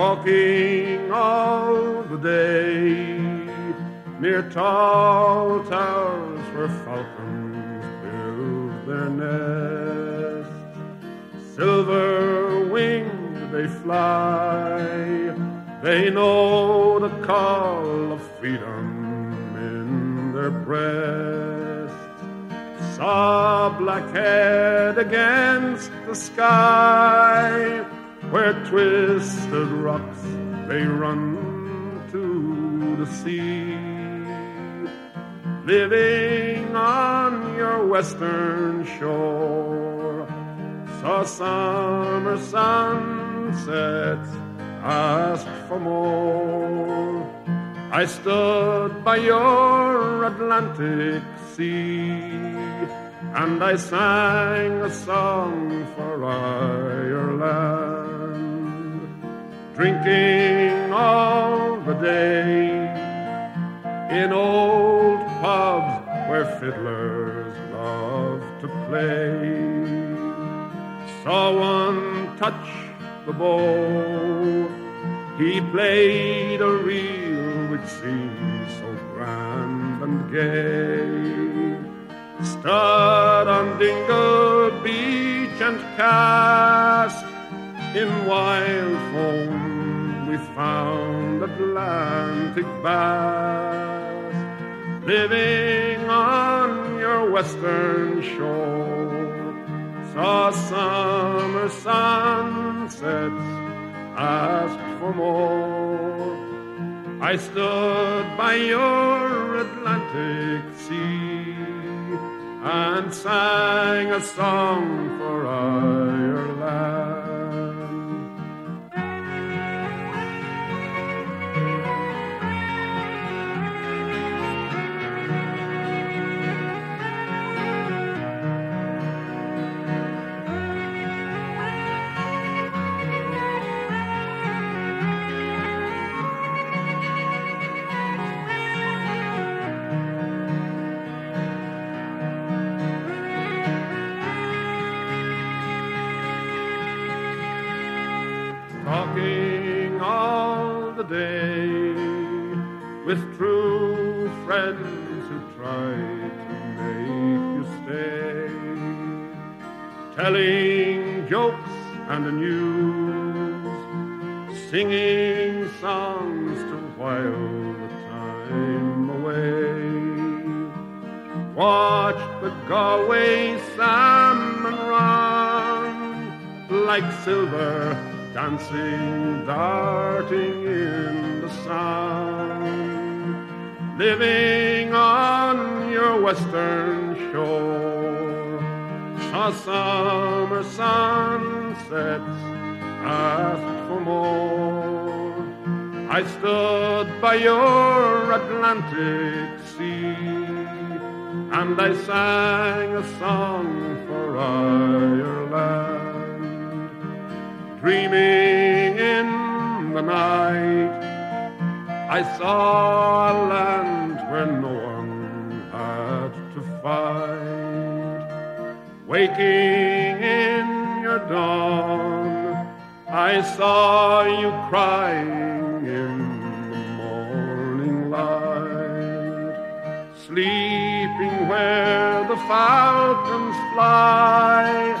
walking all the day near tall towers where falcons build their nests. Silver winged they fly, they know the call of freedom in their breasts. Saw blackhead against the sky where twisted rocks they run to the sea. Living on your western shore, saw summer sunsets, asked for more. I stood by your Atlantic sea and I sang a song for Ireland drinking all the day in old pubs where fiddlers love to play. Saw one touch the bow, he played a reel which seemed so grand and gay. Stood on Dingle Beach and cast in wild foam found Atlantic bass living on your western shore. Saw summer sunsets, asked for more. I stood by your Atlantic sea and sang a song for Ireland. With true friends who try to make you stay, telling jokes and the news, singing songs to while the time away. Watch the Galway salmon run like silver dancing, darting in the sun, living on your western shore. Saw summer sunsets, asked for more. I stood by your Atlantic sea, and I sang a song for Ireland dreaming in the night. I saw a land fight. Waking in your dawn, I saw you crying in the morning light. Sleeping where the falcons fly,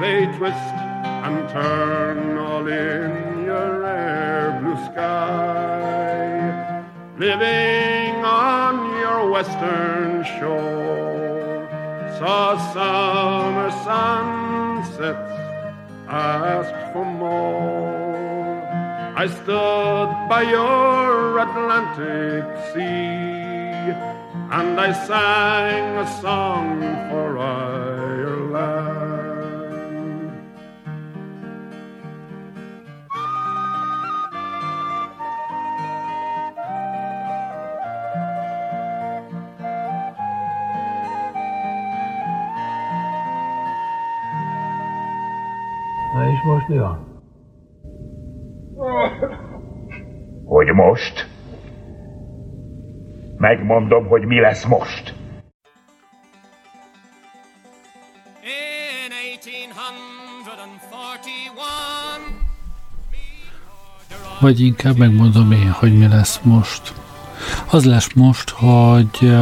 they twist and turn all in your air blue sky, living on your western shore. Saw summer sunsets, asked for more. I stood by your Atlantic sea, and I sang a song for Ireland. És most mi van? Hogy most? Megmondom, hogy mi lesz most. In 1841, Vagy inkább megmondom én, hogy mi lesz most. Az lesz most, hogy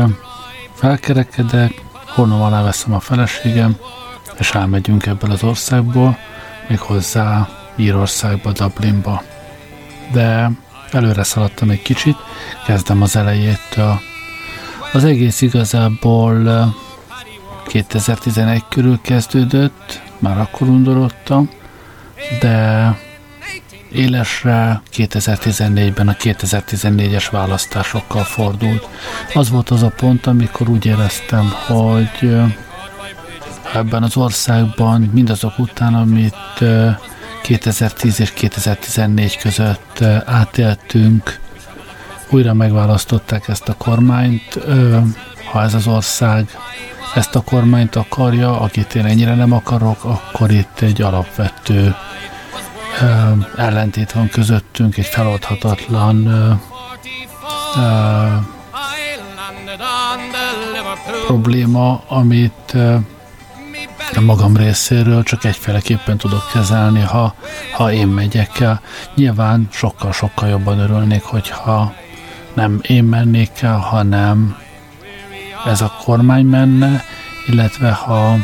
felkerekedek, honnan alá veszem a feleségem, és elmegyünk ebből az országból, méghozzá Írországba, Dublinba. De előre szaladtam egy kicsit, kezdem az elejétől. Az egész igazából 2011 körül kezdődött, már akkor undorodtam, de élesre 2014-ben a 2014-es választásokkal fordult. Az volt az a pont, amikor úgy éreztem, hogy ebben az országban mindazok után, amit 2010 és 2014 között átéltünk, újra megválasztották ezt a kormányt. Ha ez az ország ezt a kormányt akarja, akit én ennyire nem akarok, akkor itt egy alapvető ellentét van közöttünk, egy feloldhatatlan probléma, amit magam részéről csak egyféleképpen tudok kezelni, ha, ha én megyek el. Nyilván sokkal-sokkal jobban örülnék, hogyha nem én mennék el, hanem ez a kormány menne, illetve ha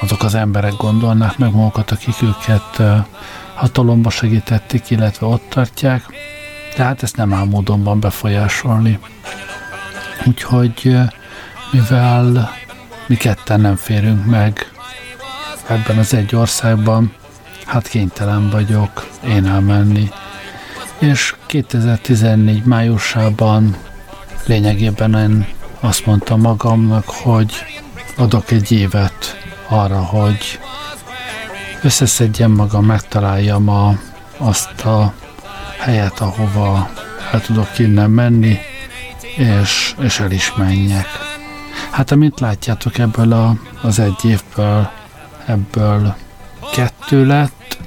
azok az emberek gondolnák meg magukat, akik őket hatalomba segítették, illetve ott tartják, tehát ezt nem áll módonban befolyásolni. Úgyhogy mivel mi ketten nem férünk meg ebben az egy országban, hát kénytelen vagyok én elmenni. És 2014 májusában lényegében én azt mondtam magamnak, hogy adok egy évet arra, hogy összeszedjem magam, megtaláljam a, azt a helyet, ahova el tudok innen menni, és, és el is menjek. Hát amint látjátok ebből a, az egy évből, ebből kettő lett,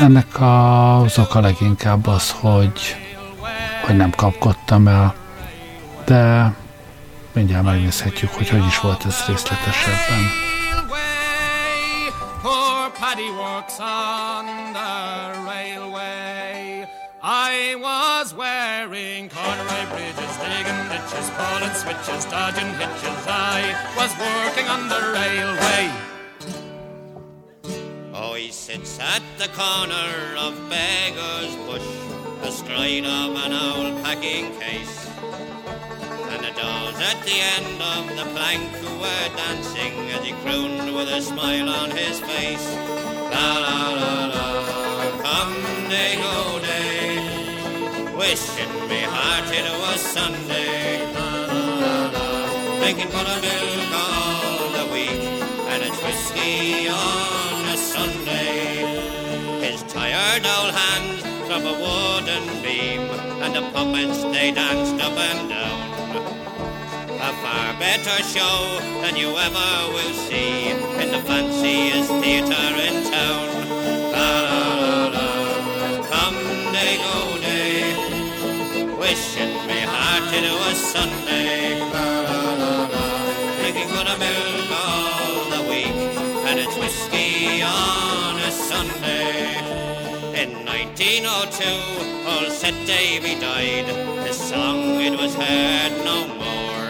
ennek az oka leginkább az, hogy, hogy nem kapkodtam el, de mindjárt megnézhetjük, hogy hogy is volt ez részletesebben. Paddy works on the railway. I was wearing corduroy bridges, digging ditches, pulling switches, dodging hitches. I was working on the railway. Oh, he sits at the corner of Beggar's Bush, astride of an old packing case. And the dolls at the end of the plank who were dancing as he crooned with a smile on his face. La la la la, come day go day, wishing me heart it was Sunday. La la la, drinking for the milk all the week, and it's whiskey a. His tired old hands from a wooden beam, and the puppets they danced up and down. A far better show than you ever will see in the fanciest theatre in town. La la la la, come day go day, wishing me heart it was Sunday. La la la la, drinking good milk all the week, and it's whiskey on a 1902, old Seth Davy died. His song it was heard no more.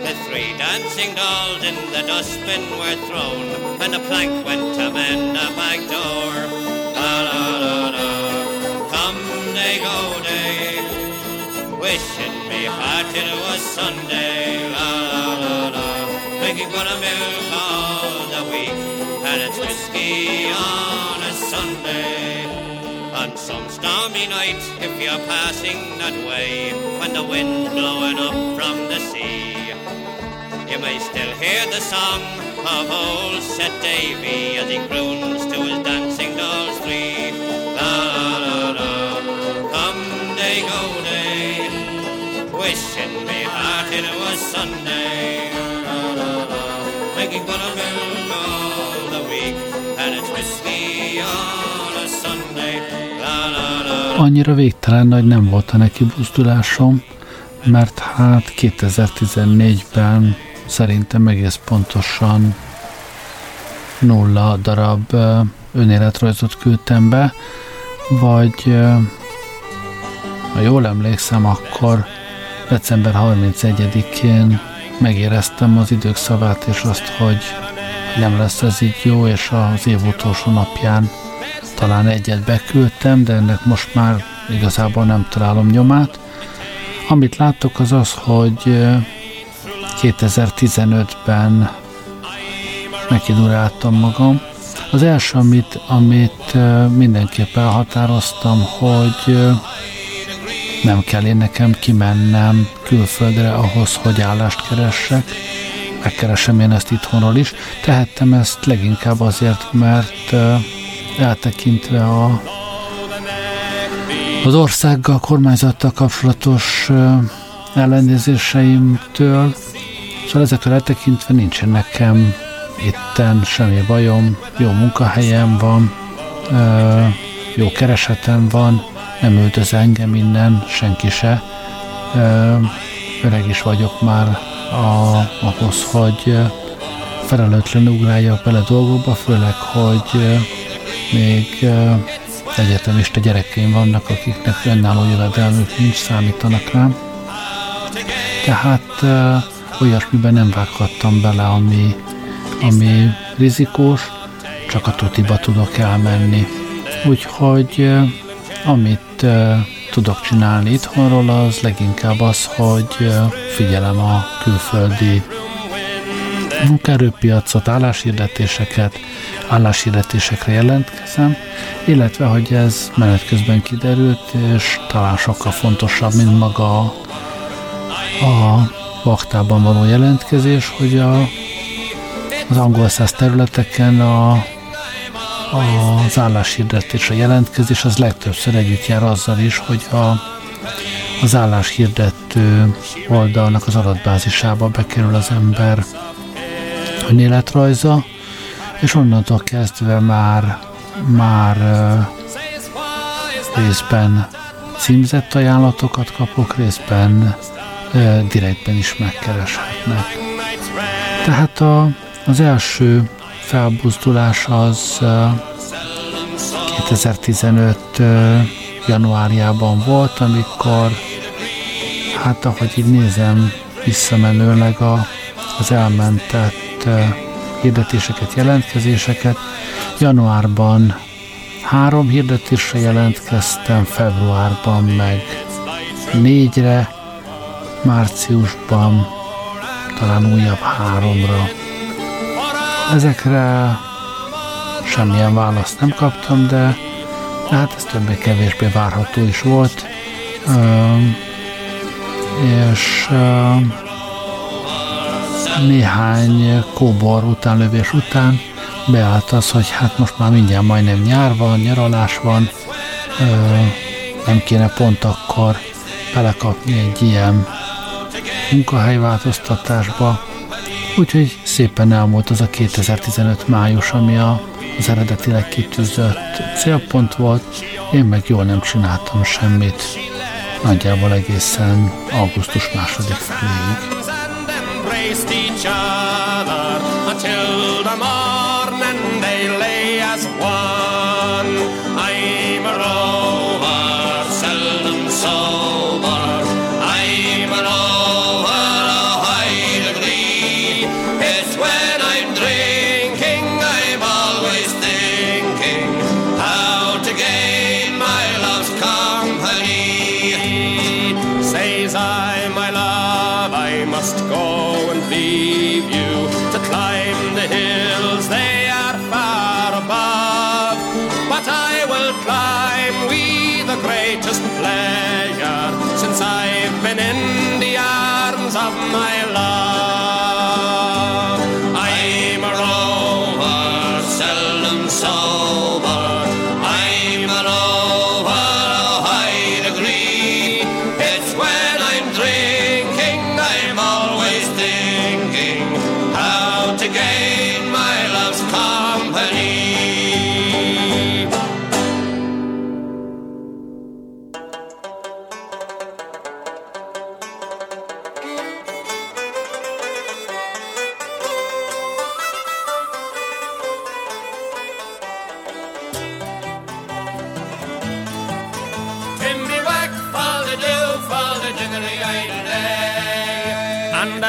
The three dancing dolls in the dustbin were thrown, and the plank went to mend a back door. La la la la, come day go day, wishing me heart it was Sunday. La la la la, drinking for the milk all the week, and it's whiskey on a Sunday. On some stormy night, if you're passing that way, when the wind's blowing up from the sea, you may still hear the song of old Seth Davy as he croons to his dancing dolls three. La la la come day go day, wishing me heart it was Sunday. La la la, drinking buttermilk Annyira végtelen nagy nem volt a neki buzdulásom, mert hát 2014-ben szerintem egész pontosan nulla darab önéletrajzot küldtem be, vagy ha jól emlékszem, akkor december 31-én megéreztem az idők szavát, és azt, hogy nem lesz ez így jó, és az év utolsó napján talán egyet beküldtem, de ennek most már igazából nem találom nyomát. Amit láttok az az, hogy 2015-ben megiduráltam magam. Az első, amit, amit mindenképp elhatároztam, hogy nem kell én nekem kimennem külföldre ahhoz, hogy állást keressek. Megkeresem én ezt itthonról is. Tehettem ezt leginkább azért, mert eltekintve a, az országgal, kormányzattal kapcsolatos ellenőrzéseimtől, szóval ezektől eltekintve nincsen nekem itten semmi bajom, jó munkahelyem van, jó keresetem van, nem üldöz engem innen senki se. Öreg is vagyok már a, ahhoz, hogy felelőtlenül ugráljak bele dolgokba, főleg, hogy még egyetemista gyerekeim vannak, akiknek önálló jövedelmük nincs, számítanak rám. Tehát olyasmiben nem vághattam bele, ami, ami rizikós, csak a tutiba tudok elmenni. Úgyhogy amit tudok csinálni itthonról, az leginkább az, hogy figyelem a külföldi munkaerőpiacot, álláshirdetéseket, álláshirdetésekre jelentkezem, illetve, hogy ez menet közben kiderült, és talán sokkal fontosabb, mint maga a, a vaktában való jelentkezés, hogy a, az angol száz területeken a az álláshirdetés, a jelentkezés az legtöbbször együtt jár azzal is, hogy a, az álláshirdető oldalnak az adatbázisába bekerül az ember önéletrajza, és onnantól kezdve már, már részben címzett ajánlatokat kapok, részben direktben is megkereshetnek. Tehát a, az első felbuzdulás az 2015 januárjában volt, amikor hát ahogy így nézem visszamenőleg a, az elmentett hirdetéseket, jelentkezéseket, januárban három hirdetésre jelentkeztem, februárban meg négyre, márciusban talán újabb háromra. Ezekre semmilyen választ nem kaptam, de hát ez többé-kevésbé várható is volt. és néhány kóbor utánlövés után beállt az, hogy hát most már mindjárt majdnem nyár van, nyaralás van, nem kéne pont akkor belekapni egy ilyen munkahelyváltoztatásba, Úgyhogy szépen elmúlt az a 2015 május, ami a, az eredetileg kitűzött célpont volt, én meg jól nem csináltam semmit, nagyjából egészen augusztus második feléig. each other until the morning.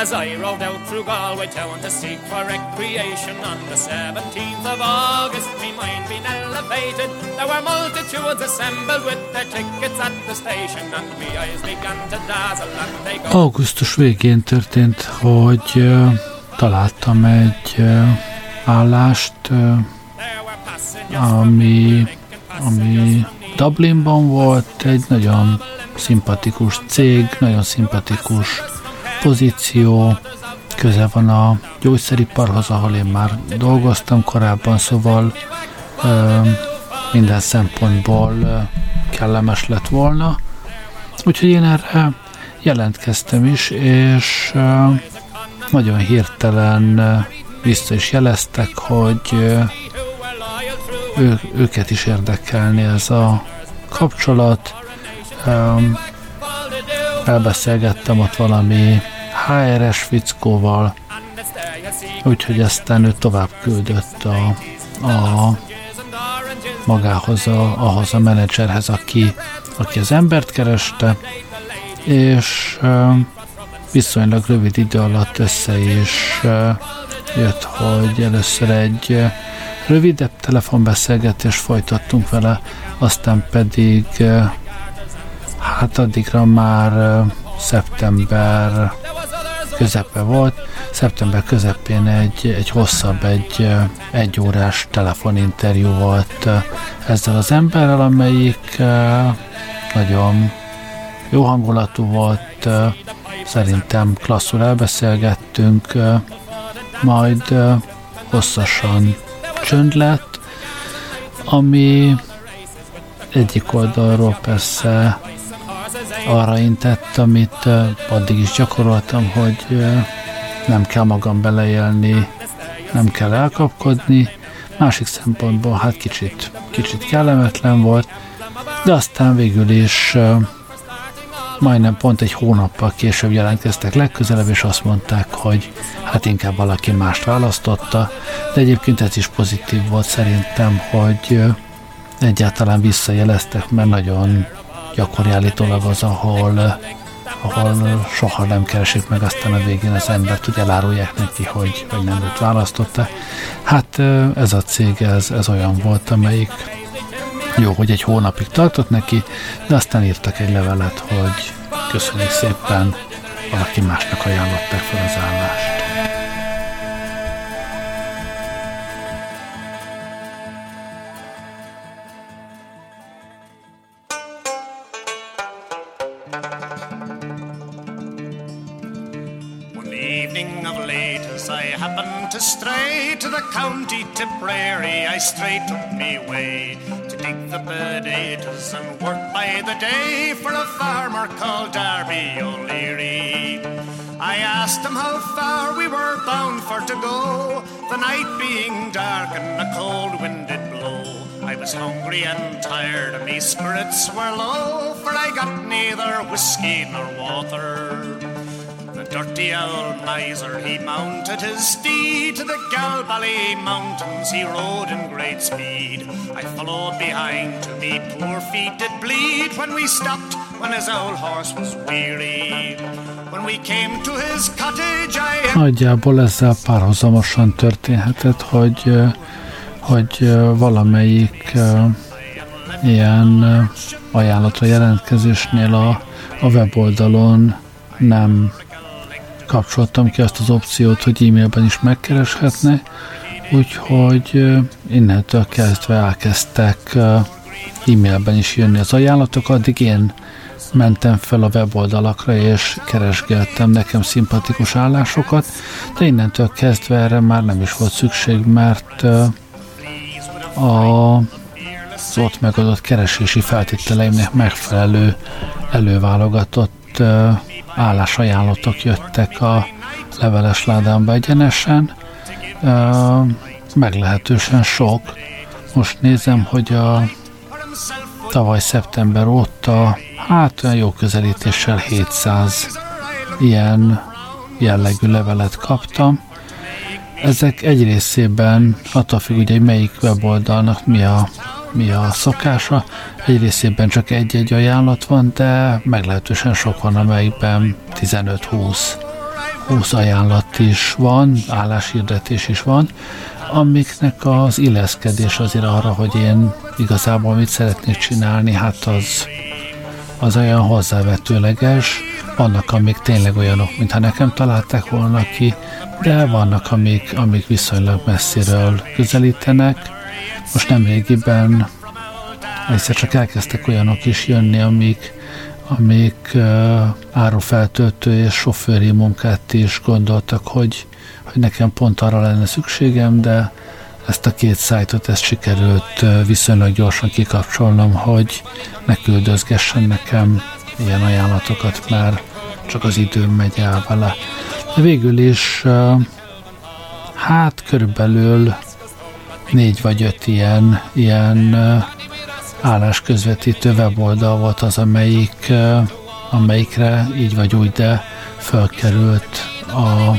As I rode out through Galway town to seek for recreation on the 17th of August, me mind being elevated. There were multitudes assembled with their tickets at the station, and me eyes began to dazzle and they go. Augusztus végén történt, hogy uh, találtam egy uh, állást, uh, ami, ami Dublinban volt, egy nagyon szimpatikus cég, nagyon szimpatikus pozíció, köze van a gyógyszeriparhoz, ahol én már dolgoztam korábban, szóval ö, minden szempontból ö, kellemes lett volna. Úgyhogy én erre jelentkeztem is, és ö, nagyon hirtelen vissza is jeleztek, hogy ő, őket is érdekelni ez a kapcsolat. Um, elbeszélgettem ott valami HRS fickóval, úgyhogy aztán ő tovább küldött a, a magához, a, ahhoz a menedzserhez, aki, aki az embert kereste, és viszonylag rövid idő alatt össze is jött, hogy először egy rövidebb telefonbeszélgetést folytattunk vele, aztán pedig hát addigra már szeptember közepe volt. Szeptember közepén egy, egy hosszabb, egy egy órás telefoninterjú volt ezzel az emberrel, amelyik nagyon jó hangulatú volt, szerintem klasszul elbeszélgettünk, majd hosszasan csönd lett, ami egyik oldalról persze arra intett, amit addig is gyakoroltam, hogy nem kell magam beleélni, nem kell elkapkodni, másik szempontból hát kicsit, kicsit kellemetlen volt, de aztán végül is majdnem pont egy hónappal később jelentkeztek legközelebb, és azt mondták, hogy hát inkább valaki mást választotta, de egyébként ez is pozitív volt szerintem, hogy egyáltalán visszajeleztek, mert nagyon gyakori állítólag az, ahol, ahol soha nem keresik meg aztán a végén az embert, hogy elárulják neki, hogy, hogy nem őt választotta. Hát ez a cég, ez, ez olyan volt, amelyik jó, hogy egy hónapig tartott neki, de aztán írtak egy levelet, hogy köszönjük szépen, valaki másnak ajánlották fel az állást. Straight took me way to dig the potatoes and work by the day for a farmer called Darby O'Leary. I asked him how far we were bound for to go, the night being dark and a cold wind did blow. I was hungry and tired, and my spirits were low, for I got neither whiskey nor water dirty old miser, he mounted his steed to the Galbally Mountains. He rode in great speed. I followed behind to me poor feet did bleed when we stopped, when his old horse was weary. When we came to his cottage, I... Nagyjából ezzel párhuzamosan történhetett, hogy, hogy valamelyik ilyen ajánlatra jelentkezésnél a, a weboldalon nem kapcsoltam ki azt az opciót, hogy e-mailben is megkereshetne, úgyhogy innentől kezdve elkezdtek e-mailben is jönni az ajánlatok, addig én mentem fel a weboldalakra és keresgeltem nekem szimpatikus állásokat, de innentől kezdve erre már nem is volt szükség, mert a az ott megadott keresési feltételeimnek megfelelő előválogatott állásajánlatok jöttek a leveles ládámba egyenesen, meglehetősen sok. Most nézem, hogy a tavaly szeptember óta, hát olyan jó közelítéssel 700 ilyen jellegű levelet kaptam. Ezek egy részében attól függ, hogy melyik weboldalnak mi a mi a szokása. Egy részében csak egy-egy ajánlat van, de meglehetősen sok van, amelyikben 15-20 20 ajánlat is van, álláshirdetés is van, amiknek az illeszkedés azért arra, hogy én igazából mit szeretnék csinálni, hát az, az olyan hozzávetőleges. Vannak, amik tényleg olyanok, mintha nekem találták volna ki, de vannak, amik, amik viszonylag messziről közelítenek. Most nem régiben egyszer csak elkezdtek olyanok is jönni, amik, amik uh, árufeltöltő és sofőri munkát is gondoltak, hogy, hogy nekem pont arra lenne szükségem, de ezt a két szájtot ezt sikerült viszonylag gyorsan kikapcsolnom, hogy ne küldözgessen nekem ilyen ajánlatokat, mert csak az időm megy el vele. De végül is hát körülbelül négy vagy öt ilyen, ilyen állásközvetítő weboldal volt az, amelyik, amelyikre így vagy úgy, de fölkerült a,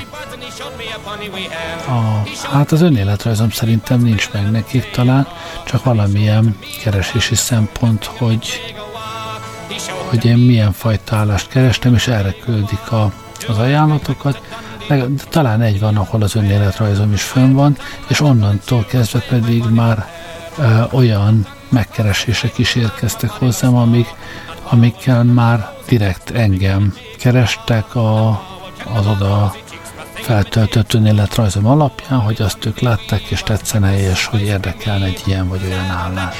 a hát az önéletrajzom szerintem nincs meg nekik talán, csak valamilyen keresési szempont, hogy, hogy én milyen fajta állást kerestem, és erre küldik a, az ajánlatokat. Talán egy van, ahol az önéletrajzom is fönn van, és onnantól kezdve pedig már ö, olyan megkeresések is érkeztek hozzám, amik, amikkel már direkt engem kerestek a, az oda feltöltött önéletrajzom alapján, hogy azt ők látták és tetszene, és hogy érdekelne egy ilyen vagy olyan állás.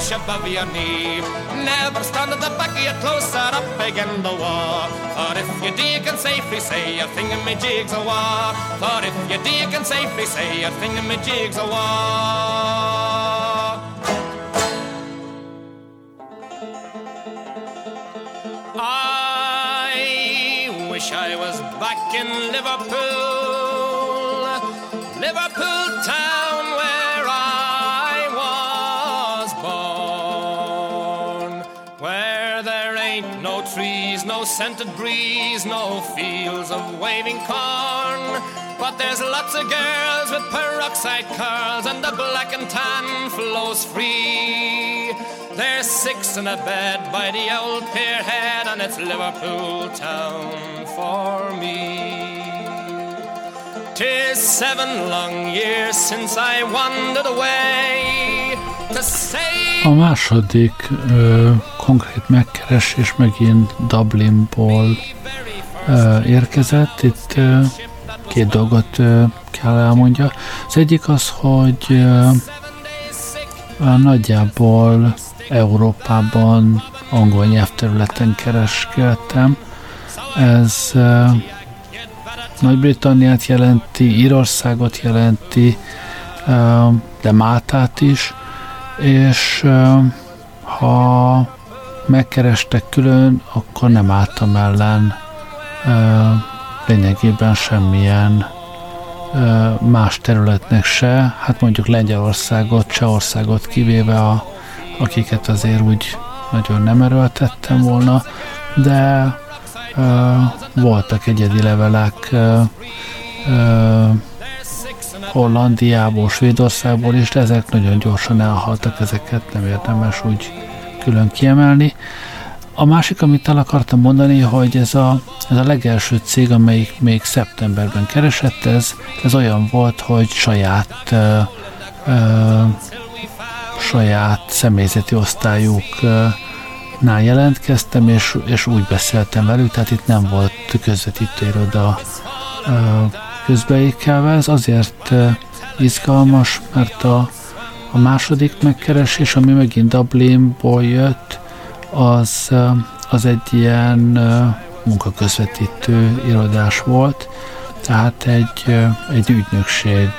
Inch above your knee. Never stand at the back of your closer up again the wall. For if you do, you can safely say your jigs a war. For if you do, you can safely say your jigs a war. I wish I was back in Liverpool, Liverpool no scented breeze, no fields of waving corn. But there's lots of girls with peroxide curls, and the black and tan flows free. There's six in a bed by the old pier head, and it's Liverpool town for me. Tis seven long years since I wandered away. A második ö, konkrét megkeresés megint Dublinból ö, érkezett. Itt ö, két dolgot ö, kell elmondja. Az egyik az, hogy ö, nagyjából Európában angol nyelvterületen kereskedtem. Ez uh, Nagy-Britanniát jelenti, Írországot jelenti, uh, de Máltát is, és ha megkerestek külön, akkor nem álltam ellen lényegében semmilyen más területnek se, hát mondjuk Lengyelországot, Csehországot kivéve a akiket azért úgy nagyon nem erőltettem volna, de ö, voltak egyedi levelek ö, ö, Hollandiából, Svédországból is, de ezek nagyon gyorsan elhaltak, ezeket nem érdemes úgy külön kiemelni. A másik, amit el akartam mondani, hogy ez a, ez a legelső cég, amelyik még szeptemberben keresett, ez, ez olyan volt, hogy saját ö, ö, saját személyzeti osztályuknál jelentkeztem, és, és úgy beszéltem velük, tehát itt nem volt közvetítőiroda közbeékelve. Ez azért izgalmas, mert a, a második megkeresés, ami megint Dublinból jött, az, az egy ilyen munkaközvetítő irodás volt, tehát egy, egy ügynökség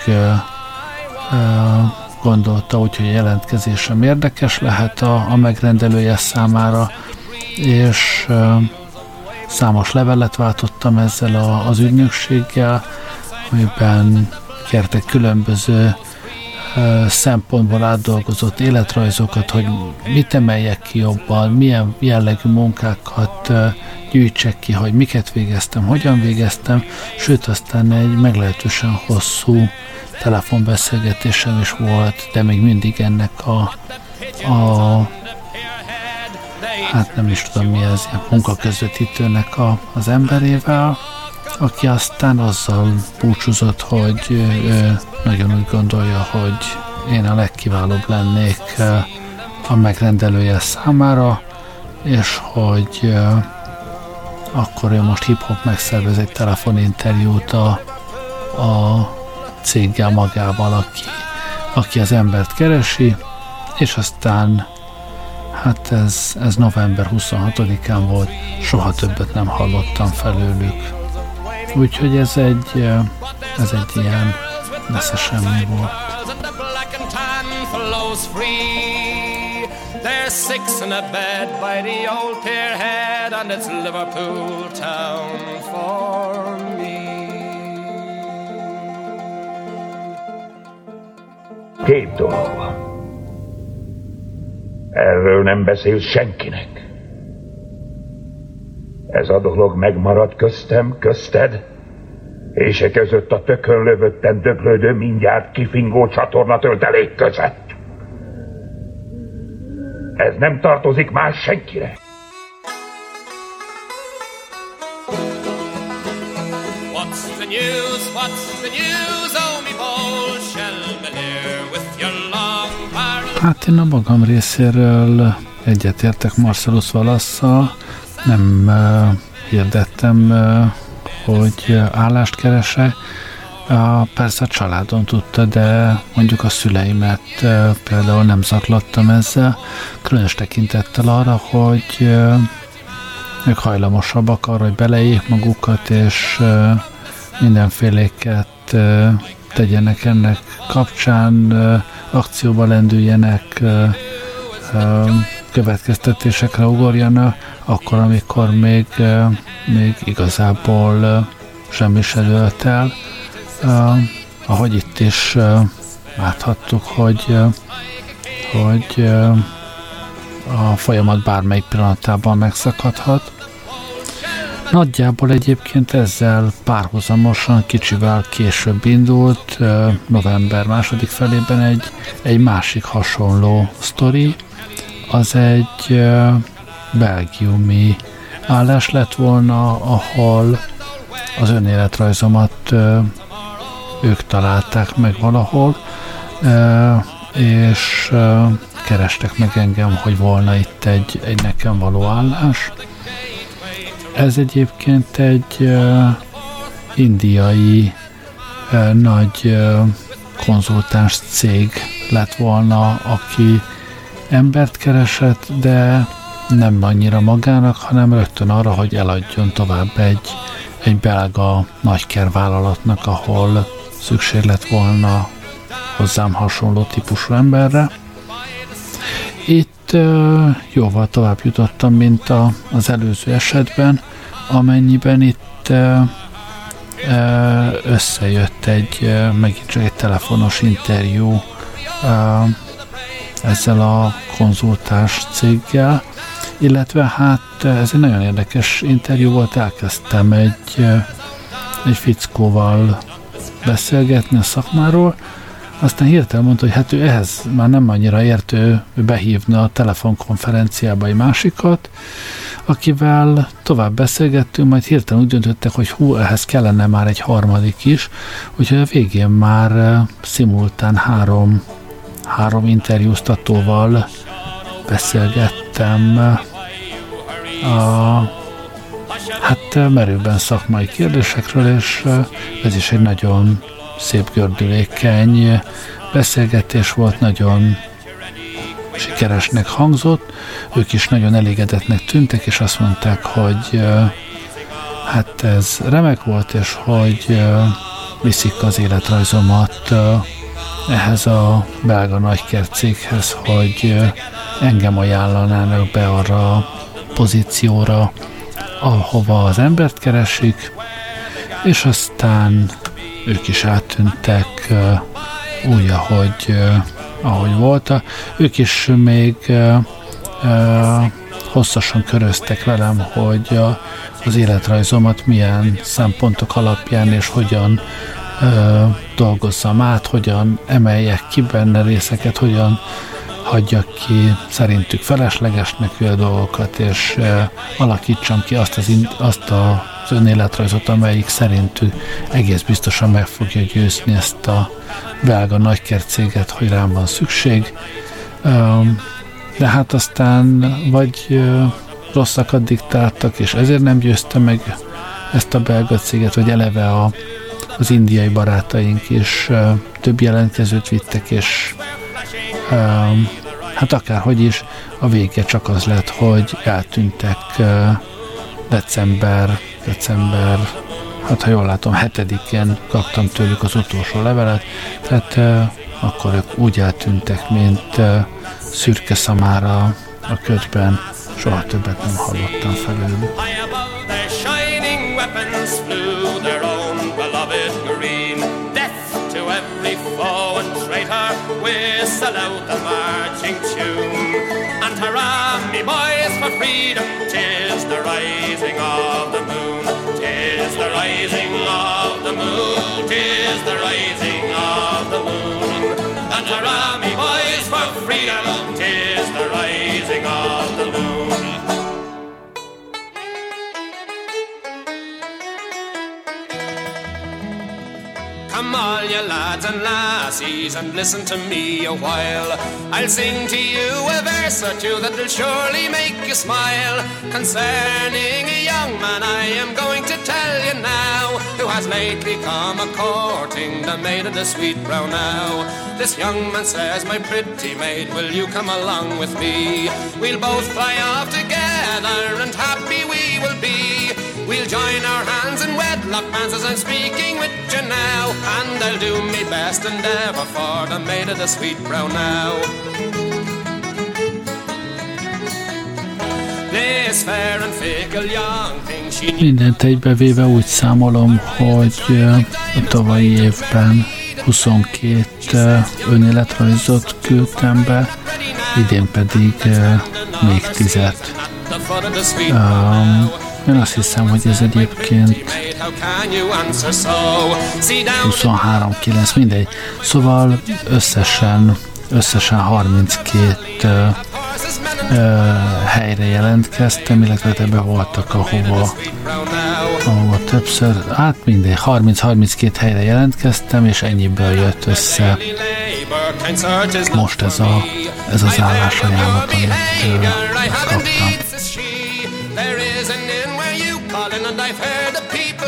gondolta, hogy a jelentkezésem érdekes lehet a, a megrendelője számára, és számos levelet váltottam ezzel a, az ügynökséggel, amiben kértek különböző szempontból átdolgozott életrajzokat, hogy mit emeljek ki jobban, milyen jellegű munkákat gyűjtsek ki, hogy miket végeztem, hogyan végeztem, sőt aztán egy meglehetősen hosszú telefonbeszélgetésem is volt, de még mindig ennek a, a hát nem is tudom mi ez, ilyen munkaközvetítőnek a, az emberével, aki aztán azzal búcsúzott, hogy ő nagyon úgy gondolja, hogy én a legkiválóbb lennék a megrendelője számára, és hogy akkor ő most hip-hop megszervez egy telefoninterjút a, a céggel magával, aki, aki az embert keresi, és aztán hát ez, ez november 26-án volt, soha többet nem hallottam felőlük. Úgyhogy ez egy, ez egy ilyen nesze semmi volt. There's six in a bed by the old pier head, and it's Liverpool town for me. Két dolog. Erről nem beszél senkinek. Ez a dolog megmarad köztem, közted, és e között a tökön lövötten döglődő mindjárt kifingó csatorna töltelék között. Ez nem tartozik más senkire. What's the news, what's the news, Hát én a magam részéről egyetértek Marcellus Valasszal, nem uh, hirdettem, uh, hogy állást keresek, a, persze a családom tudta, de mondjuk a szüleimet például nem zaklattam ezzel, különös tekintettel arra, hogy ők hajlamosabbak arra, hogy beleéljék magukat, és mindenféléket tegyenek ennek kapcsán, akcióba lendüljenek, következtetésekre ugorjanak, akkor, amikor még, még igazából semmi se dőlt el ahogy itt is láthattuk, hogy, hogy a folyamat bármelyik pillanatában megszakadhat. Nagyjából egyébként ezzel párhuzamosan kicsivel később indult, november második felében egy, egy másik hasonló sztori, az egy belgiumi állás lett volna, ahol az önéletrajzomat ők találták meg valahol, és kerestek meg engem, hogy volna itt egy, egy nekem való állás. Ez egyébként egy indiai nagy konzultáns cég lett volna, aki embert keresett, de nem annyira magának, hanem rögtön arra, hogy eladjon tovább egy, egy belga nagykervállalatnak, ahol szükség lett volna hozzám hasonló típusú emberre. Itt jóval tovább jutottam, mint a, az előző esetben, amennyiben itt összejött egy, megint csak egy telefonos interjú ezzel a konzultás céggel, illetve hát ez egy nagyon érdekes interjú volt, elkezdtem egy, egy fickóval beszélgetni a szakmáról, aztán hirtelen mondta, hogy hát ő ehhez már nem annyira értő, ő behívna a telefonkonferenciába egy másikat, akivel tovább beszélgettünk, majd hirtelen úgy döntöttek, hogy hú, ehhez kellene már egy harmadik is, úgyhogy a végén már uh, szimultán három, három interjúztatóval beszélgettem uh, a hát merőben szakmai kérdésekről, és ez is egy nagyon szép gördülékeny beszélgetés volt, nagyon sikeresnek hangzott, ők is nagyon elégedetnek tűntek, és azt mondták, hogy hát ez remek volt, és hogy viszik az életrajzomat ehhez a belga nagykert céghez, hogy engem ajánlanának be arra a pozícióra, ahova az embert keresik, és aztán ők is áttűntek uh, úgy, ahogy, uh, ahogy volt. Ők is még uh, hosszasan köröztek velem, hogy az életrajzomat milyen szempontok alapján és hogyan uh, dolgozzam át, hogyan emeljek ki benne részeket, hogyan hagyjak ki szerintük feleslegesnek a dolgokat, és alakítsam ki azt, az, azt a az önéletrajzot, amelyik szerintük egész biztosan meg fogja győzni ezt a belga nagykercéget, hogy rám van szükség. De hát aztán vagy rosszakat diktáltak, és ezért nem győzte meg ezt a belga céget, vagy eleve a, az indiai barátaink is több jelentkezőt vittek, és hát akárhogy is, a vége csak az lett, hogy eltűntek december, december, hát ha jól látom, hetedikén kaptam tőlük az utolsó levelet, tehát akkor ők úgy eltűntek, mint szürke szamára a ködben, soha többet nem hallottam felőlük. tune. And hurrah, me boys, for freedom, tis the rising of the moon. Tis the rising of the moon, tis the rising of the moon. And hurrah, me boys, for freedom, tis the rising of the moon. All you lads and lassies and listen to me a while. I'll sing to you a verse or two that'll surely make you smile. Concerning a young man I am going to tell you now, who has lately come a courting the maid of the sweet brown now. This young man says, my pretty maid, will you come along with me? We'll both fly off together and happy we will be. We'll join our hands in wedlock bands as I'm speaking with you now. And I'll do me best endeavour for the maid of the sweet brown now. Mindent egybevéve úgy számolom, hogy a tavalyi évben 22 önéletrajzot küldtem be, idén pedig még 10 um, én azt hiszem, hogy ez egyébként 23-9, mindegy. Szóval összesen, összesen 32 uh, uh, helyre jelentkeztem, illetve ebbe voltak, ahova, ahova többször, hát mindegy, 30-32 helyre jelentkeztem, és ennyiből jött össze most ez, a, ez az állásajánlat, amit uh, kaptam.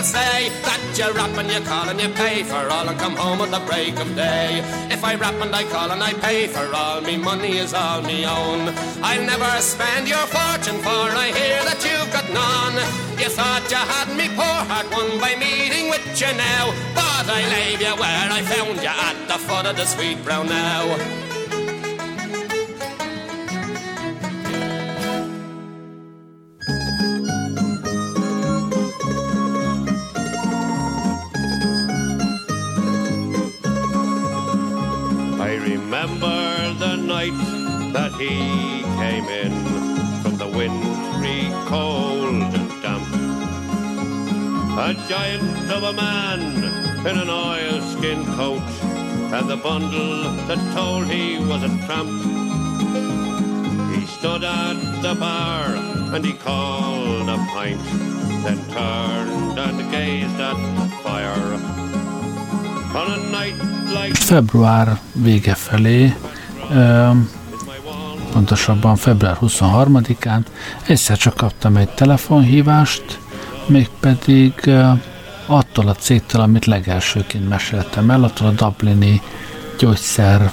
Say that you rap and you call and you pay for all and come home at the break of day. If I rap and I call and I pay for all, me money is all me own. I'll never spend your fortune for I hear that you've got none. You thought you had me poor heart won by meeting with you now, but I leave you where I found you at the foot of the sweet brown now. That he came in from the wintry cold and damp. A giant of a man in an oilskin coat and the bundle that told he was a tramp. He stood at the bar and he called a pint, then turned and gazed at the fire. On a night like Február vége felé, um, pontosabban február 23-án egyszer csak kaptam egy telefonhívást, mégpedig attól a cégtől, amit legelsőként meséltem el, attól a Dublini gyógyszer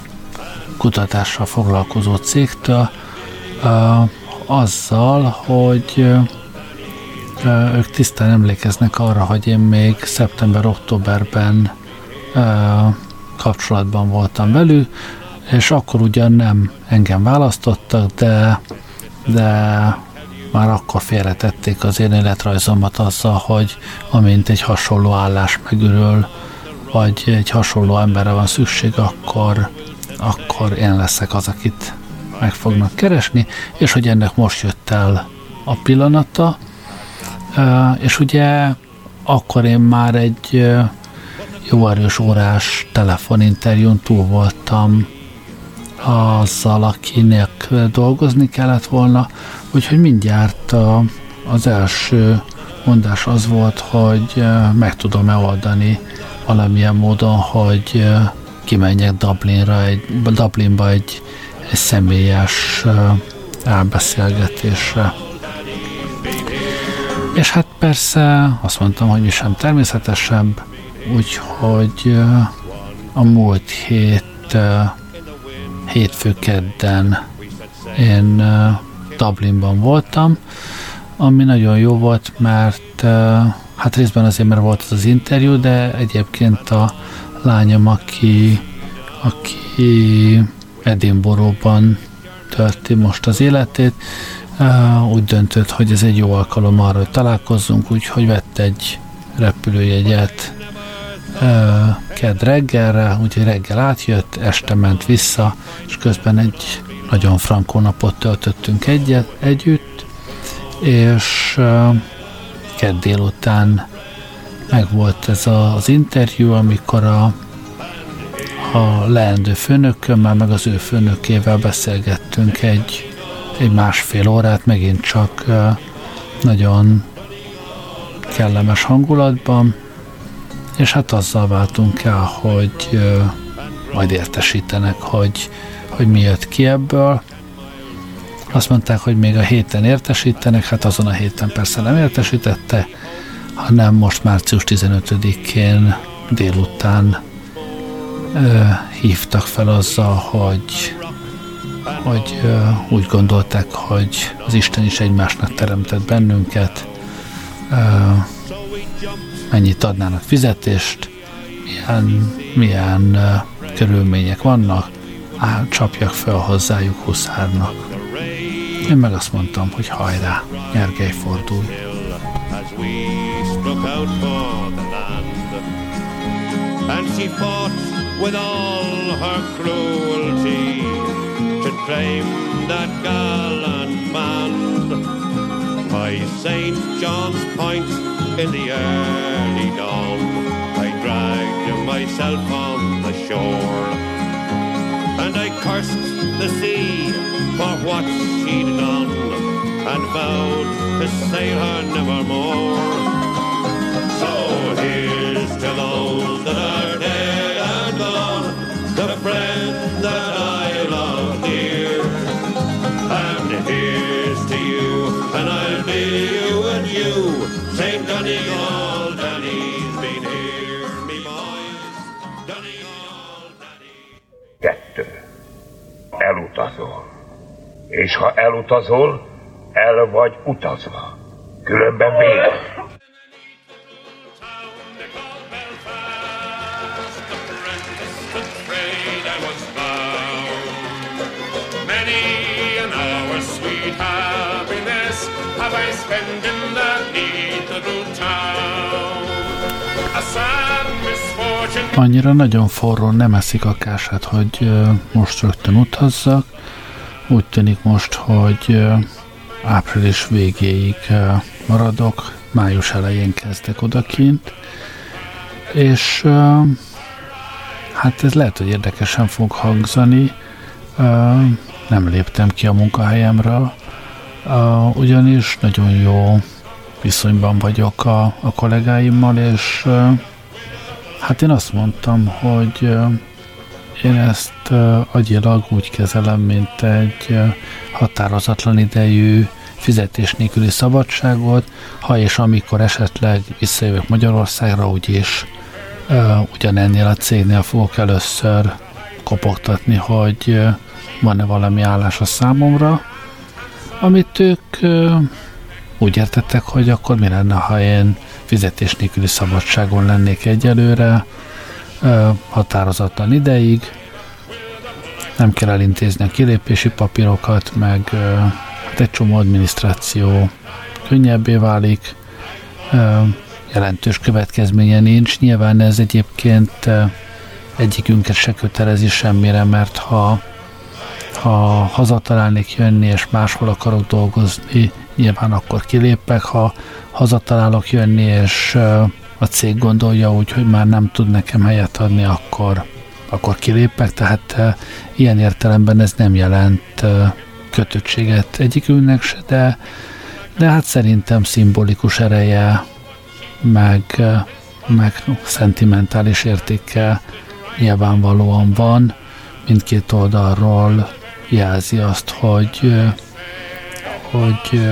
kutatással foglalkozó cégtől, azzal, hogy ők tisztán emlékeznek arra, hogy én még szeptember-októberben kapcsolatban voltam velük, és akkor ugyan nem engem választottak, de, de már akkor félretették az én életrajzomat azzal, hogy amint egy hasonló állás megürül, vagy egy hasonló emberre van szükség, akkor, akkor én leszek az, akit meg fognak keresni, és hogy ennek most jött el a pillanata, és ugye akkor én már egy jó erős órás telefoninterjún túl voltam azzal, akinek dolgozni kellett volna, úgyhogy mindjárt a, az első mondás az volt, hogy meg tudom-e oldani valamilyen módon, hogy kimenjek Dublinra, egy, Dublinba egy, egy személyes elbeszélgetésre. És hát persze azt mondtam, hogy mi sem természetesebb, úgyhogy a múlt hét hétfő kedden. Én Dublinban voltam, ami nagyon jó volt, mert hát részben azért, mert volt az, az interjú, de egyébként a lányom, aki, aki Edinburghban tölti most az életét, úgy döntött, hogy ez egy jó alkalom arra, hogy találkozzunk, úgyhogy vett egy repülőjegyet kedd reggelre, úgyhogy reggel átjött, este ment vissza, és közben egy nagyon frankó napot töltöttünk egyet, együtt, és kedd délután meg volt ez az interjú, amikor a, a leendő főnökömmel, meg az ő főnökével beszélgettünk egy, egy másfél órát, megint csak nagyon kellemes hangulatban, és hát azzal váltunk el, hogy majd értesítenek, hogy, hogy mi jött ki ebből. Azt mondták, hogy még a héten értesítenek, hát azon a héten persze nem értesítette, hanem most március 15-én délután ö, hívtak fel azzal, hogy, hogy ö, úgy gondolták, hogy az Isten is egymásnak teremtett bennünket, ö, mennyit adnának fizetést, milyen, milyen uh, körülmények vannak, áll, csapjak fel hozzájuk huszárnak. Én meg azt mondtam, hogy hajrá, Gergely fordulj. And she fought with all her cruelty to claim that gallant band by St. John's Point in the early dawn. I dragged myself on the shore and I cursed the sea for what she'd done and vowed to sail her nevermore. So here's to those that are dead and gone, the friend that I love dear. And here's to you, and I'll be you És ha elutazol, el vagy utazva. Különben vége. Annyira nagyon forró, nem eszik a kását, hogy most rögtön utazzak. Úgy tűnik most, hogy április végéig maradok, május elején kezdek odakint, és hát ez lehet, hogy érdekesen fog hangzani, nem léptem ki a munkahelyemről, Uh, ugyanis nagyon jó viszonyban vagyok a, a kollégáimmal, és hát én azt mondtam, hogy én ezt uh, agyilag úgy kezelem, mint egy uh, határozatlan idejű fizetés nélküli szabadságot, ha és amikor esetleg visszajövök Magyarországra, úgyis uh, ugyanennél a cégnél fogok először kopogtatni, hogy uh, van-e valami állás a számomra, amit ők úgy értettek, hogy akkor mi lenne, ha én fizetés nélküli szabadságon lennék egyelőre, határozatlan ideig, nem kell elintézni a kilépési papírokat, meg hát egy csomó adminisztráció könnyebbé válik, jelentős következménye nincs. Nyilván ez egyébként egyikünket se kötelezi semmire, mert ha ha hazatalálnék jönni, és máshol akarok dolgozni, nyilván akkor kilépek, ha hazatalálok jönni, és a cég gondolja úgy, hogy már nem tud nekem helyet adni, akkor, akkor kilépek, tehát ilyen értelemben ez nem jelent kötöttséget egyikünknek se, de, de hát szerintem szimbolikus ereje, meg, meg szentimentális értéke nyilvánvalóan van, mindkét oldalról jelzi azt, hogy, hogy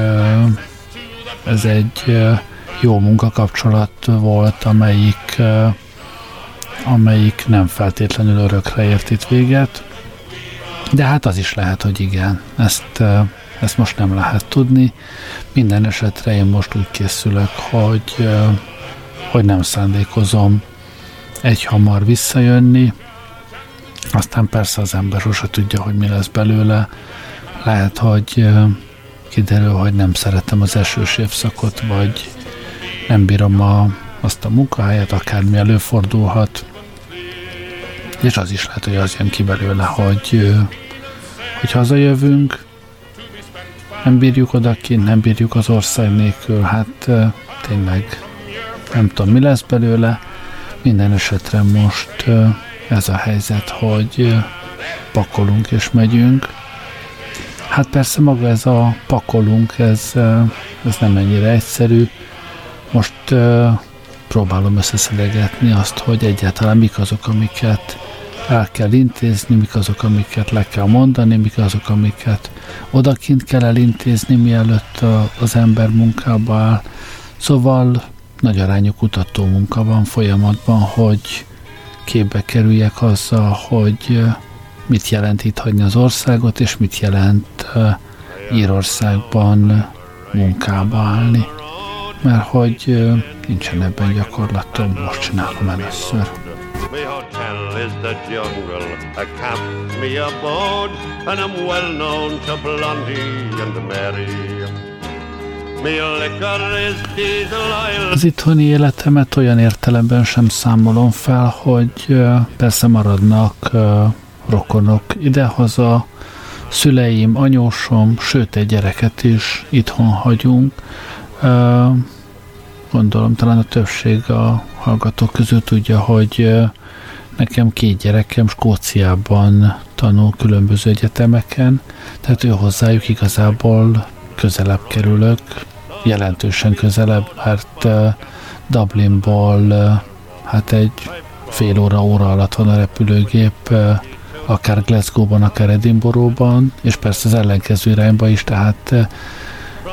ez egy jó munkakapcsolat volt, amelyik, amelyik nem feltétlenül örökre ért itt véget, de hát az is lehet, hogy igen, ezt, ezt most nem lehet tudni. Minden esetre én most úgy készülök, hogy, hogy nem szándékozom egy hamar visszajönni, aztán persze az ember sose tudja, hogy mi lesz belőle. Lehet, hogy kiderül, hogy nem szeretem az esős évszakot, vagy nem bírom a, azt a munkahelyet, akármi előfordulhat. És az is lehet, hogy az jön ki belőle, hogy, hogy hazajövünk, nem bírjuk odakint, nem bírjuk az ország nélkül, hát tényleg nem tudom, mi lesz belőle. Minden esetre most ez a helyzet, hogy pakolunk és megyünk. Hát persze maga ez a pakolunk, ez, ez nem ennyire egyszerű. Most próbálom összeszedegetni azt, hogy egyáltalán mik azok, amiket el kell intézni, mik azok, amiket le kell mondani, mik azok, amiket odakint kell elintézni, mielőtt az ember munkába áll. Szóval nagy arányú kutató munka van folyamatban, hogy képbe kerüljek azzal, hogy mit jelent itt hagyni az országot, és mit jelent Írországban munkába állni. Mert hogy nincsen ebben gyakorlatom, most csinálom először. My hotel is the jungle, a camp me abode, and I'm well known to Blondie and Mary. Az itthoni életemet olyan értelemben sem számolom fel, hogy persze maradnak rokonok idehaza, szüleim, anyósom, sőt egy gyereket is itthon hagyunk. Gondolom talán a többség a hallgatók közül tudja, hogy nekem két gyerekem Skóciában tanul különböző egyetemeken, tehát ő hozzájuk igazából közelebb kerülök, jelentősen közelebb, mert Dublinból hát egy fél óra, óra alatt van a repülőgép, akár Glasgow-ban, akár Edinburgh-ban, és persze az ellenkező irányba is, tehát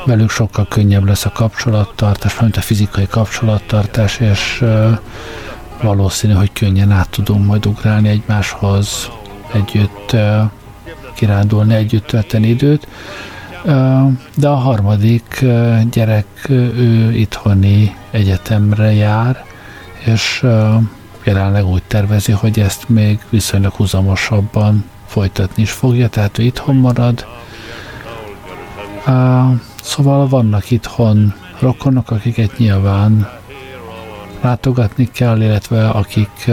velük sokkal könnyebb lesz a kapcsolattartás, mint a fizikai kapcsolattartás, és valószínű, hogy könnyen át tudunk majd ugrálni egymáshoz, együtt kirándulni, együtt tölteni időt. De a harmadik gyerek, ő itthoni egyetemre jár, és jelenleg úgy tervezi, hogy ezt még viszonylag húzamosabban folytatni is fogja, tehát ő itthon marad. Szóval vannak itthon rokonok, akiket nyilván látogatni kell, illetve akik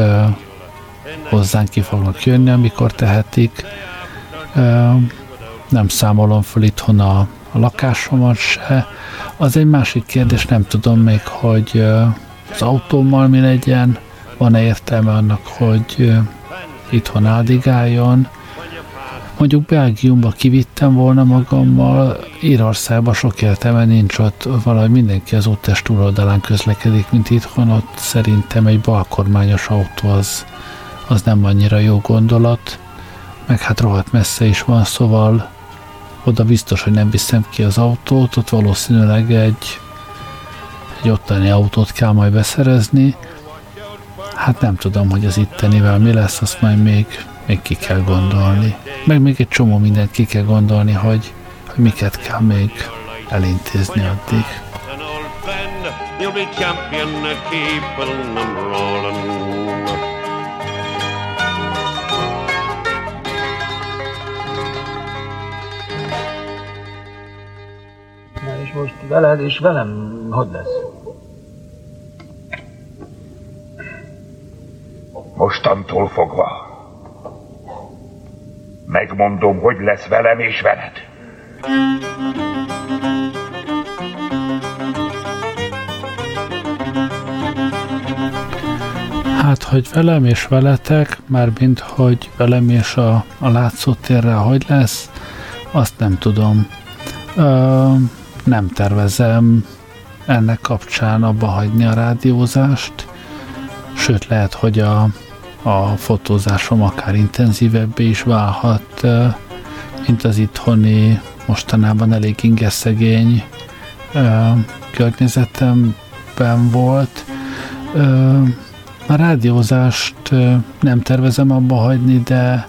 hozzánk ki fognak jönni, amikor tehetik nem számolom föl itthon a, a lakásomat se. Az egy másik kérdés, nem tudom még, hogy az autómmal mi legyen, van-e értelme annak, hogy itthon áldigáljon. Mondjuk Belgiumba kivittem volna magammal, Írországba sok értelme nincs ott, valahogy mindenki az úttest túloldalán közlekedik, mint itthon, ott szerintem egy balkormányos autó az, az nem annyira jó gondolat, meg hát rohadt messze is van, szóval oda biztos, hogy nem viszem ki az autót, ott valószínűleg egy, egy ottani autót kell majd beszerezni. Hát nem tudom, hogy az ittenivel mi lesz, azt majd még, még ki kell gondolni. Meg még egy csomó mindent ki kell gondolni, hogy, hogy miket kell még elintézni addig. You'll be champion, keeping them rolling. most veled és velem hogy lesz? Mostantól fogva megmondom, hogy lesz velem és veled. Hát, hogy velem és veletek, mármint, hogy velem és a, a látszótérrel hogy lesz, azt nem tudom. Ö, nem tervezem ennek kapcsán abba hagyni a rádiózást, sőt lehet, hogy a, a fotózásom akár intenzívebbé is válhat, mint az itthoni, mostanában elég ingeszegény környezetemben volt. A rádiózást nem tervezem abba hagyni, de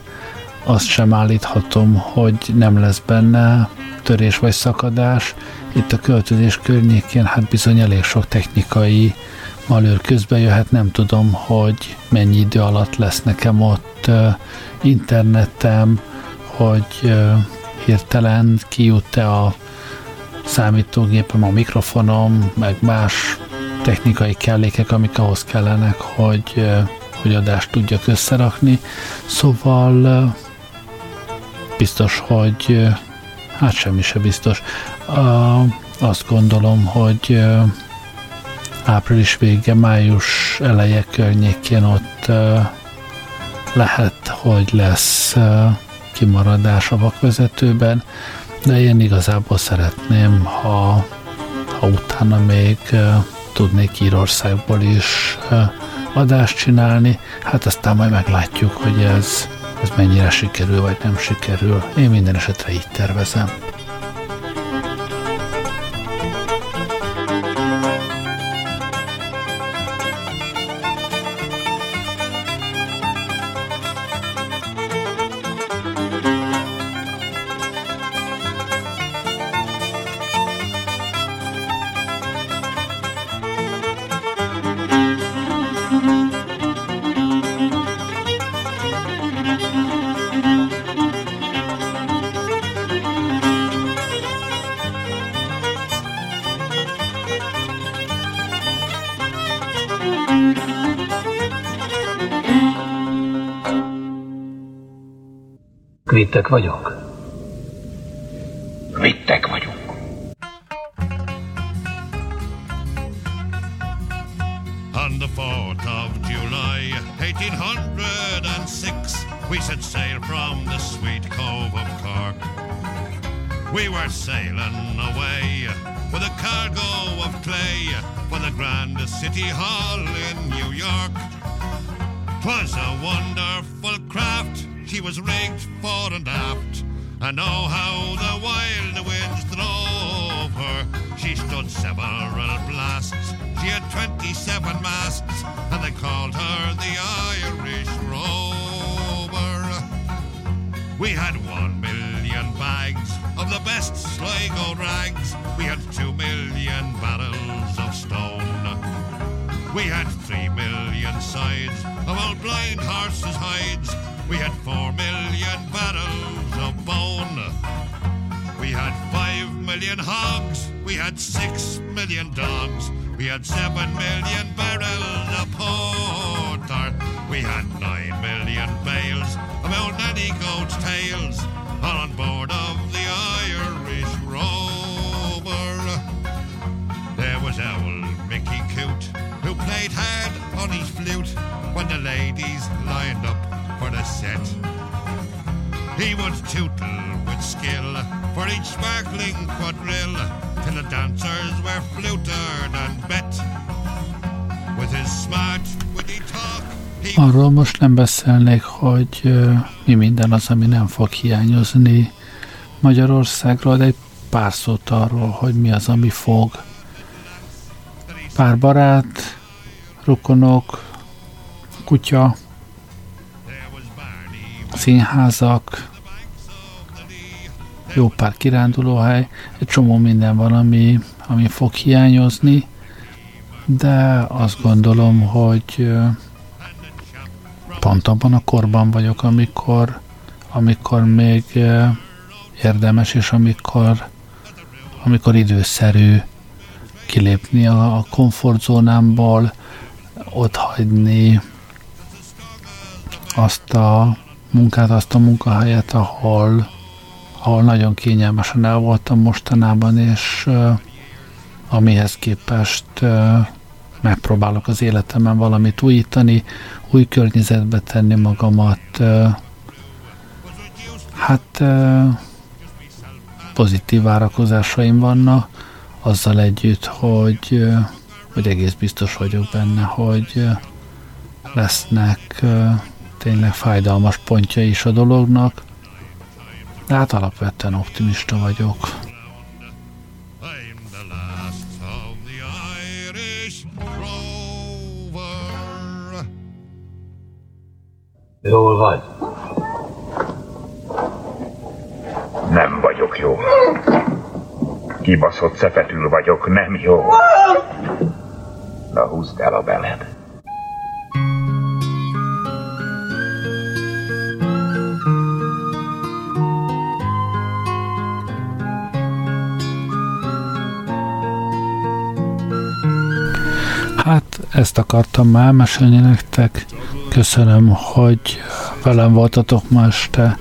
azt sem állíthatom, hogy nem lesz benne törés vagy szakadás. Itt a költözés környékén hát bizony elég sok technikai malőr közbe jöhet, nem tudom, hogy mennyi idő alatt lesz nekem ott internetem, hogy hirtelen kijut-e a számítógépem, a mikrofonom, meg más technikai kellékek, amik ahhoz kellenek, hogy, hogy adást tudjak összerakni. Szóval biztos, hogy hát semmi se biztos. Azt gondolom, hogy április vége, május eleje környékén ott lehet, hogy lesz kimaradás a vakvezetőben, de én igazából szeretném, ha, ha utána még tudnék Írországból is adást csinálni, hát aztán majd meglátjuk, hogy ez, ez mennyire sikerül, vagy nem sikerül. Én minden esetre így tervezem. Vittek vagyunk? Vittek vagyunk. On the 4th of July, 1806, we set sail from the sweet cove of Cork. We were sailing away with a cargo of clay for the grand city hall in New York. Twas a wonderful craft she was rigged fore and aft, and oh how the wild winds drove her. She stood several blasts, she had twenty-seven masts, and they called her the Irish Rover. We had one million bags of the best Sligo rags. We had two million barrels of stone. We had three million sides of old blind horses' hides. We had four million barrels of bone. We had five million hogs. We had six million dogs. We had seven million barrels of porter. We had nine million bales of old nanny goat's tails, all on board of the Irish rover. There was old Mickey Coot, who played hard on his flute when the ladies lined up for the set. He would tootle with skill for each sparkling quadrille till the dancers were flutered and bet. With his smart, witty talk, Arról most nem beszélnék, hogy mi minden az, ami nem fog hiányozni Magyarországról, de egy pár szót arról, hogy mi az, ami fog. Pár barát, rokonok, kutya, színházak, jó pár kirándulóhely, egy csomó minden van, ami, ami fog hiányozni, de azt gondolom, hogy pont abban a korban vagyok, amikor, amikor még érdemes, és amikor, amikor időszerű kilépni a, a komfortzónámból, ott hagyni azt a munkát, azt a munkahelyet, ahol, ahol nagyon kényelmesen el voltam mostanában, és amihez képest megpróbálok az életemben valamit újítani, új környezetbe tenni magamat. Hát pozitív várakozásaim vannak, azzal együtt, hogy, hogy egész biztos vagyok benne, hogy lesznek tényleg fájdalmas pontja is a dolognak, de hát alapvetően optimista vagyok. Jól vagy? Nem vagyok jó. Kibaszott szefetül vagyok, nem jó. Na húzd el a beled. Ezt akartam már mesélni nektek. Köszönöm, hogy velem voltatok ma este.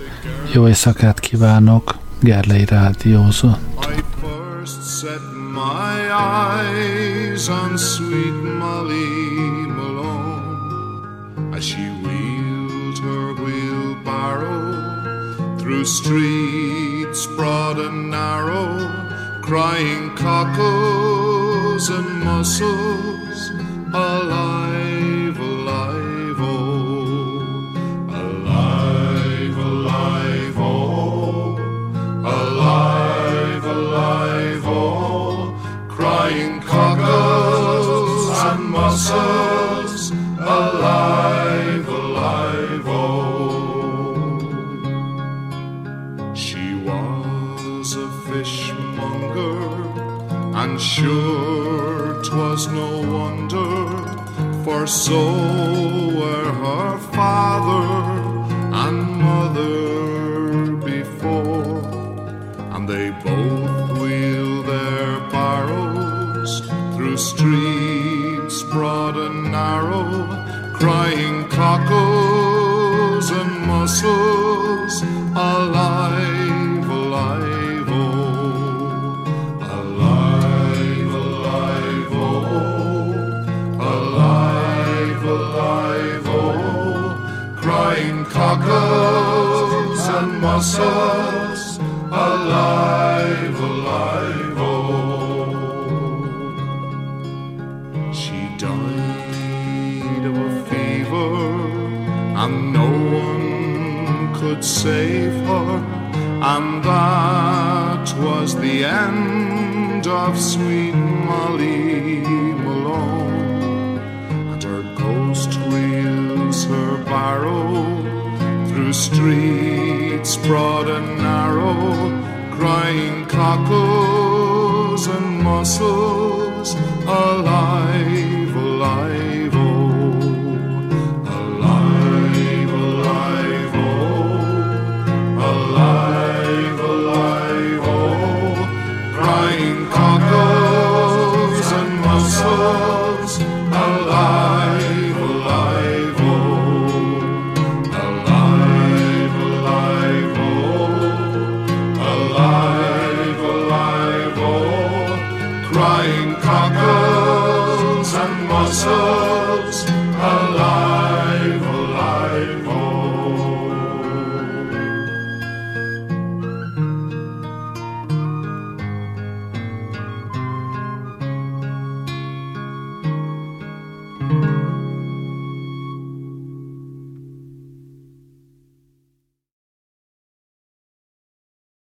Jó éjszakát kívánok. Gerlei Rádiózott. my eyes on sweet Molly Malone as she wheeled her wheelbarrow through streets broad and narrow, crying cockles and mussels alive, alive, oh, alive, alive, oh, alive, alive, oh, crying cockles and mussels, for so and alive, alive, oh. She died of a fever, and no one could save her, and that was the end of sweet Molly Malone. And her ghost wheels her barrow through broad and narrow, crying cockles and mussels